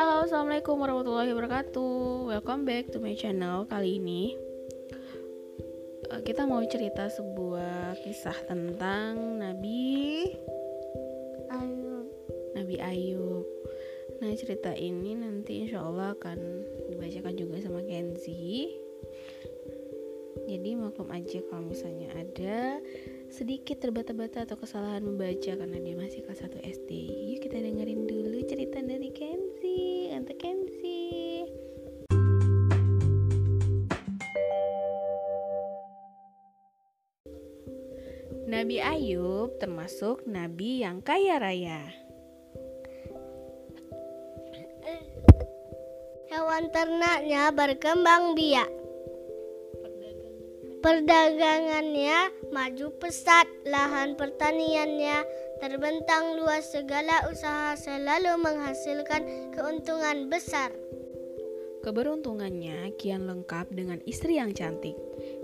Halo, assalamualaikum warahmatullahi wabarakatuh. Welcome back to my channel. Kali ini eh, kita mau cerita sebuah kisah tentang Nabi Ayub. Nabi Ayub. Nah, cerita ini nanti insya Allah akan dibacakan juga sama Kenzi. Jadi maklum aja kalau misalnya ada sedikit terbata-bata atau kesalahan membaca karena dia masih kelas 1 SD. Yuk kita dengerin dulu cerita dari Kenzi. Tante Kenzi. Nabi Ayub termasuk nabi yang kaya raya. Hewan ternaknya berkembang biak. Perdagangannya maju pesat, lahan pertaniannya terbentang luas, segala usaha selalu menghasilkan keuntungan besar. Keberuntungannya kian lengkap dengan istri yang cantik.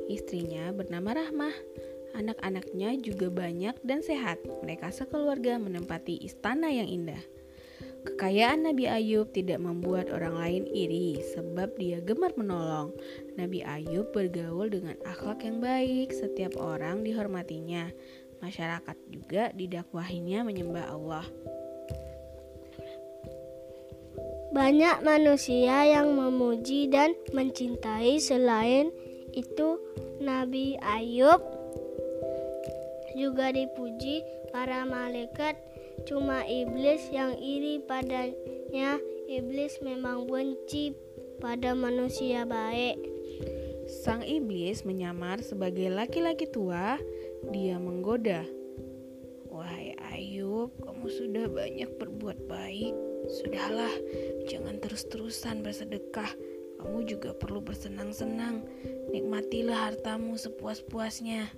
Istrinya bernama Rahmah. Anak-anaknya juga banyak dan sehat. Mereka sekeluarga menempati istana yang indah. Kekayaan Nabi Ayub tidak membuat orang lain iri sebab dia gemar menolong. Nabi Ayub bergaul dengan akhlak yang baik, setiap orang dihormatinya. Masyarakat juga didakwahinya menyembah Allah. Banyak manusia yang memuji dan mencintai selain itu Nabi Ayub juga dipuji para malaikat. Cuma iblis yang iri padanya. Iblis memang benci pada manusia baik. Sang iblis menyamar sebagai laki-laki tua, dia menggoda. Wahai Ayub, kamu sudah banyak berbuat baik. Sudahlah, jangan terus-terusan bersedekah. Kamu juga perlu bersenang-senang. Nikmatilah hartamu sepuas-puasnya.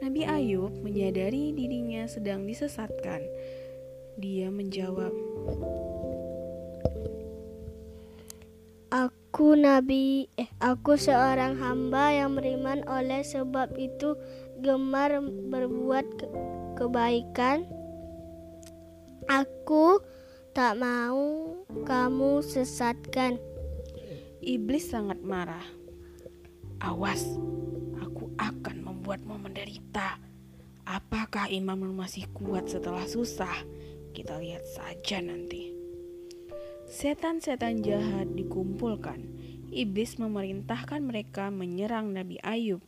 Nabi Ayub menyadari dirinya sedang disesatkan. Dia menjawab, Aku nabi, eh aku seorang hamba yang beriman oleh sebab itu gemar berbuat ke- kebaikan. Aku tak mau kamu sesatkan. Iblis sangat marah. Awas, aku akan membuatmu menderita. Apakah imanmu masih kuat setelah susah? Kita lihat saja nanti. Setan-setan jahat dikumpulkan. Iblis memerintahkan mereka menyerang Nabi Ayub.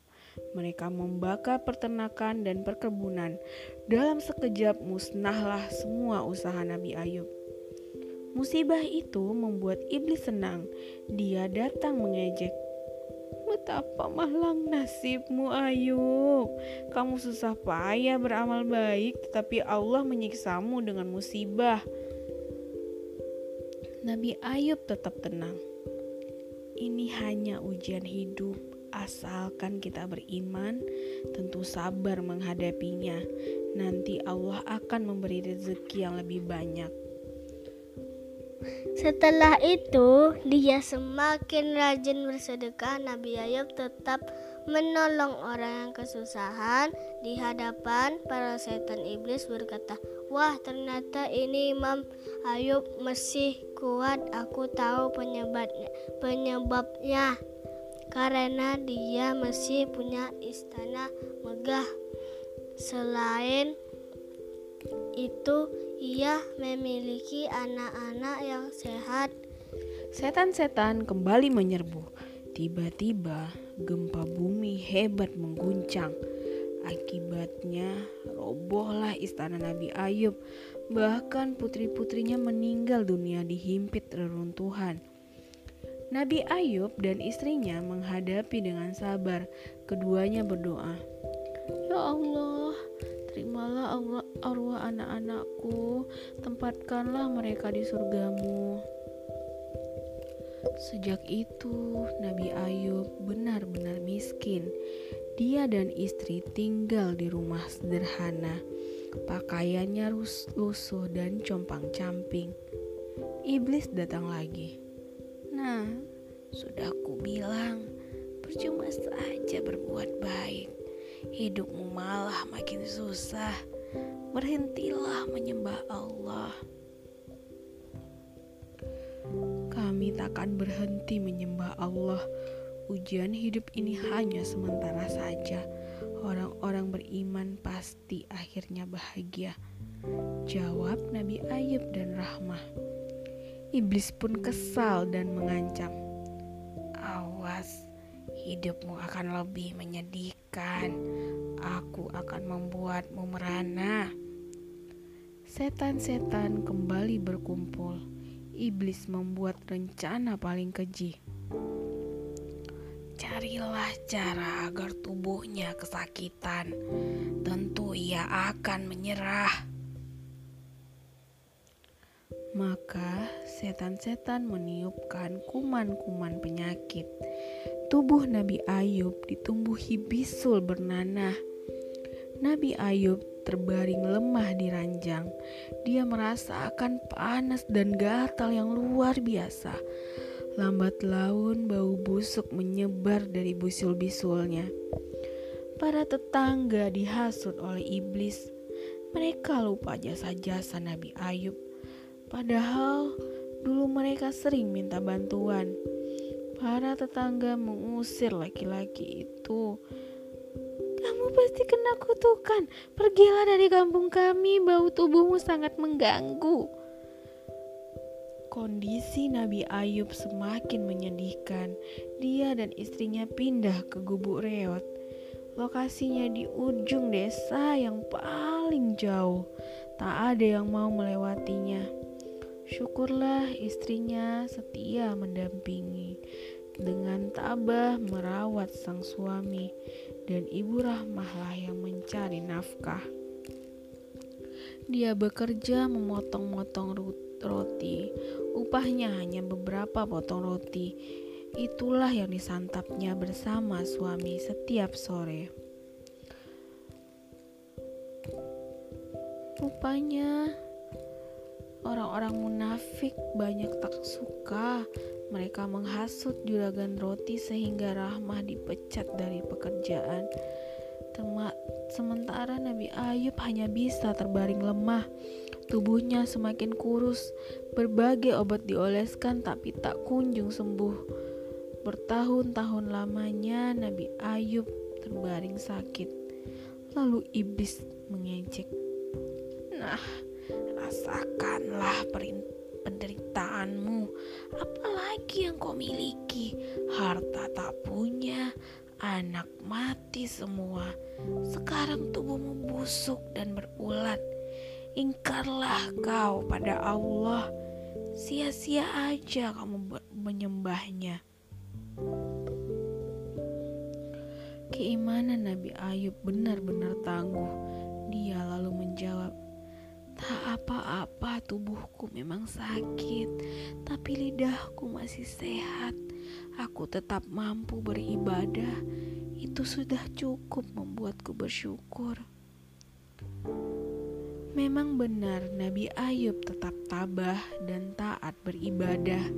Mereka membakar peternakan dan perkebunan. Dalam sekejap musnahlah semua usaha Nabi Ayub. Musibah itu membuat iblis senang. Dia datang mengejek. Betapa malang nasibmu Ayub. Kamu susah payah beramal baik, tetapi Allah menyiksamu dengan musibah. Nabi Ayub tetap tenang. Ini hanya ujian hidup, asalkan kita beriman, tentu sabar menghadapinya. Nanti Allah akan memberi rezeki yang lebih banyak. Setelah itu, dia semakin rajin bersedekah. Nabi Ayub tetap menolong orang yang kesusahan di hadapan para setan iblis berkata, "Wah, ternyata ini Imam Ayub masih kuat. Aku tahu penyebabnya. Penyebabnya karena dia masih punya istana megah. Selain itu, ia memiliki anak-anak yang sehat. Setan-setan kembali menyerbu. Tiba-tiba gempa bumi hebat mengguncang. Akibatnya robohlah istana Nabi Ayub. Bahkan putri-putrinya meninggal dunia dihimpit reruntuhan. Nabi Ayub dan istrinya menghadapi dengan sabar. Keduanya berdoa, "Ya Allah, terimalah Allah arwah anak-anakku, tempatkanlah mereka di surgamu." Sejak itu, Nabi Ayub benar-benar miskin. Dia dan istri tinggal di rumah sederhana. Pakaiannya rus- lusuh dan compang-camping. Iblis datang lagi. Nah, sudah ku bilang, percuma saja berbuat baik. Hidupmu malah makin susah. Berhentilah menyembah Allah. Kami takkan berhenti menyembah Allah. Ujian hidup ini hanya sementara saja. Orang-orang beriman pasti akhirnya bahagia. Jawab Nabi Ayub dan Rahmah. Iblis pun kesal dan mengancam. Awas, hidupmu akan lebih menyedihkan. Aku akan membuatmu merana. Setan-setan kembali berkumpul. Iblis membuat rencana paling keji. Carilah cara agar tubuhnya kesakitan. Tentu ia akan menyerah. Maka setan-setan meniupkan kuman-kuman penyakit. Tubuh Nabi Ayub ditumbuhi bisul bernanah. Nabi Ayub terbaring lemah di ranjang. Dia merasakan panas dan gatal yang luar biasa. Lambat laun bau busuk menyebar dari busul-bisulnya. Para tetangga dihasut oleh iblis. Mereka lupa jasa-jasa Nabi Ayub Padahal dulu mereka sering minta bantuan. Para tetangga mengusir laki-laki itu. Kamu pasti kena kutukan. Pergilah dari kampung kami, bau tubuhmu sangat mengganggu. Kondisi Nabi Ayub semakin menyedihkan. Dia dan istrinya pindah ke gubuk reot. Lokasinya di ujung desa yang paling jauh. Tak ada yang mau melewatinya. Syukurlah istrinya setia mendampingi dengan tabah merawat sang suami dan ibu rahmahlah yang mencari nafkah. Dia bekerja memotong-motong roti. Upahnya hanya beberapa potong roti. Itulah yang disantapnya bersama suami setiap sore. Rupanya Orang-orang munafik banyak tak suka. Mereka menghasut juragan roti sehingga Rahmah dipecat dari pekerjaan. Sementara Nabi Ayub hanya bisa terbaring lemah. Tubuhnya semakin kurus. Berbagai obat dioleskan tapi tak kunjung sembuh. Bertahun-tahun lamanya Nabi Ayub terbaring sakit. Lalu iblis mengejek. Nah, rasakanlah penderitaanmu. Apalagi yang kau miliki, harta tak punya, anak mati semua. Sekarang tubuhmu busuk dan berulat. Ingkarlah kau pada Allah. Sia-sia aja kamu menyembahnya. Keimanan Nabi Ayub benar-benar tangguh. Dia lalu menjawab, Tak apa-apa tubuhku memang sakit, tapi lidahku masih sehat. Aku tetap mampu beribadah. Itu sudah cukup membuatku bersyukur. Memang benar Nabi Ayub tetap tabah dan taat beribadah.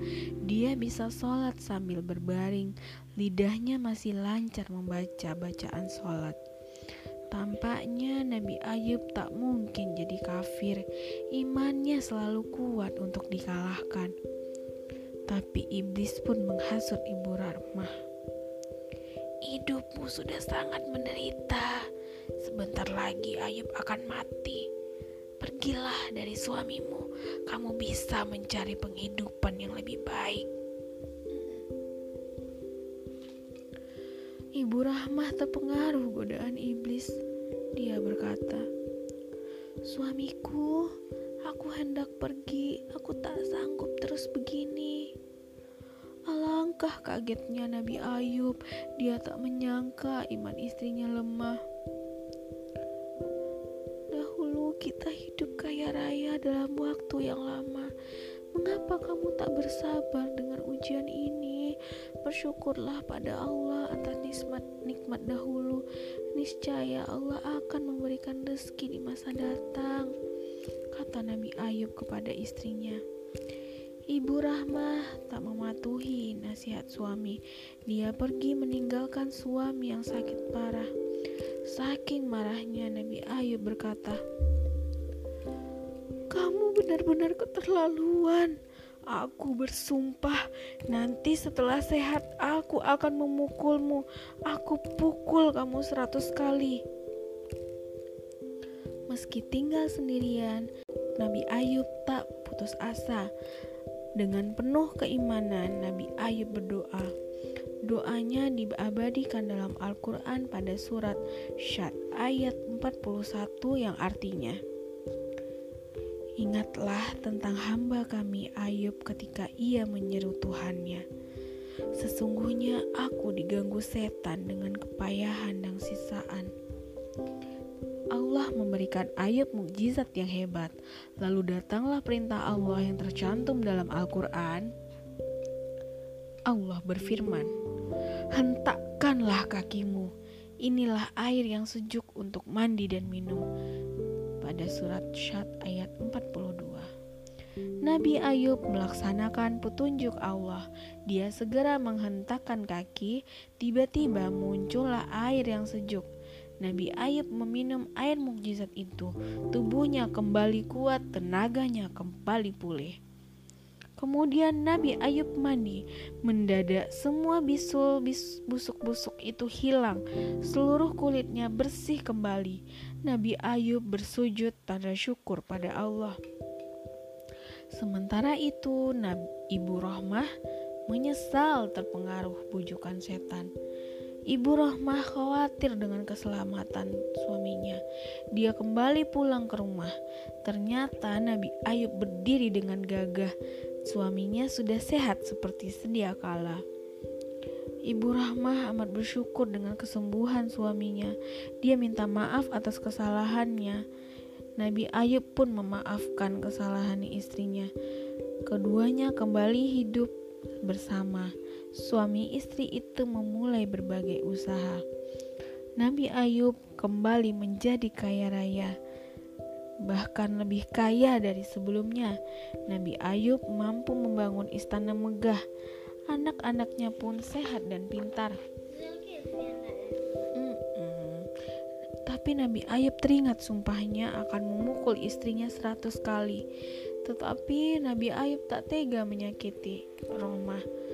Dia bisa sholat sambil berbaring. Lidahnya masih lancar membaca bacaan sholat. Tampaknya Nabi Ayub tak mungkin jadi kafir. Imannya selalu kuat untuk dikalahkan. Tapi iblis pun menghasut ibu Rahmah. Hidupmu sudah sangat menderita. Sebentar lagi Ayub akan mati. Pergilah dari suamimu. Kamu bisa mencari penghidupan yang lebih baik. Ibu Rahmah terpengaruh godaan iblis. Dia berkata, "Suamiku, aku hendak pergi. Aku tak sanggup terus begini." Alangkah kagetnya Nabi Ayub. Dia tak menyangka iman istrinya lemah. Dahulu kita dalam waktu yang lama. Mengapa kamu tak bersabar dengan ujian ini? Bersyukurlah pada Allah atas nikmat nikmat dahulu. Niscaya Allah akan memberikan rezeki di masa datang. Kata Nabi Ayub kepada istrinya. Ibu Rahmah tak mematuhi nasihat suami. Dia pergi meninggalkan suami yang sakit parah. Saking marahnya Nabi Ayub berkata, benar-benar keterlaluan. Aku bersumpah, nanti setelah sehat aku akan memukulmu. Aku pukul kamu seratus kali. Meski tinggal sendirian, Nabi Ayub tak putus asa. Dengan penuh keimanan, Nabi Ayub berdoa. Doanya diabadikan dalam Al-Quran pada surat Syad ayat 41 yang artinya Ingatlah tentang hamba kami Ayub ketika ia menyeru Tuhannya. Sesungguhnya aku diganggu setan dengan kepayahan dan sisaan. Allah memberikan Ayub mukjizat yang hebat. Lalu datanglah perintah Allah yang tercantum dalam Al-Quran. Allah berfirman, Hentakkanlah kakimu, inilah air yang sejuk untuk mandi dan minum pada surat Syad ayat 42. Nabi Ayub melaksanakan petunjuk Allah. Dia segera menghentakkan kaki, tiba-tiba muncullah air yang sejuk. Nabi Ayub meminum air mukjizat itu. Tubuhnya kembali kuat, tenaganya kembali pulih. Kemudian Nabi Ayub mandi, mendadak semua bisul busuk-busuk itu hilang, seluruh kulitnya bersih kembali. Nabi Ayub bersujud tanda syukur pada Allah. Sementara itu, Nabi Ibu Rohmah menyesal terpengaruh bujukan setan. Ibu Rohmah khawatir dengan keselamatan suaminya. Dia kembali pulang ke rumah. Ternyata Nabi Ayub berdiri dengan gagah. Suaminya sudah sehat seperti sedia kala. Ibu Rahmah amat bersyukur dengan kesembuhan suaminya. Dia minta maaf atas kesalahannya. Nabi Ayub pun memaafkan kesalahan istrinya. Keduanya kembali hidup bersama suami istri itu memulai berbagai usaha. Nabi Ayub kembali menjadi kaya raya, bahkan lebih kaya dari sebelumnya. Nabi Ayub mampu membangun istana megah, anak-anaknya pun sehat dan pintar. Tapi Nabi Ayub teringat sumpahnya akan memukul istrinya seratus kali. Tetapi Nabi Ayub tak tega menyakiti Romah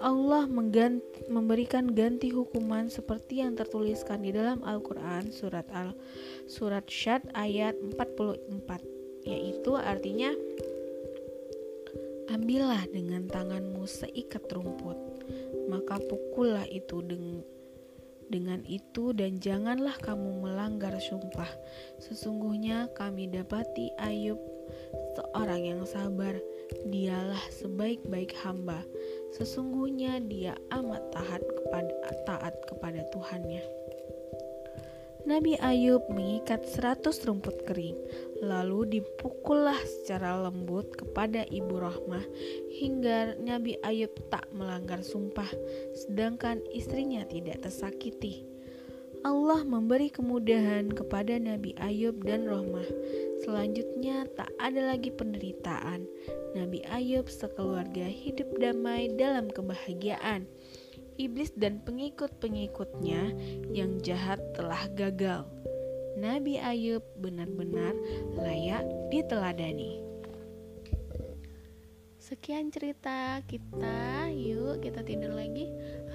Allah mengganti, memberikan ganti hukuman seperti yang tertuliskan di dalam Al-Quran surat Al surat Syad ayat 44 yaitu artinya Ambillah dengan tanganmu seikat rumput maka pukullah itu dengan dengan itu dan janganlah kamu melanggar sumpah. Sesungguhnya kami dapati Ayub seorang yang sabar. Dialah sebaik-baik hamba Sesungguhnya dia amat taat kepada taat kepada Tuhannya. Nabi Ayub mengikat seratus rumput kering, lalu dipukullah secara lembut kepada ibu Rahmah hingga Nabi Ayub tak melanggar sumpah, sedangkan istrinya tidak tersakiti. Allah memberi kemudahan kepada Nabi Ayub dan Rohmah. Selanjutnya tak ada lagi penderitaan. Nabi Ayub sekeluarga hidup damai dalam kebahagiaan. Iblis dan pengikut-pengikutnya yang jahat telah gagal. Nabi Ayub benar-benar layak diteladani. Sekian cerita kita, yuk kita tidur lagi.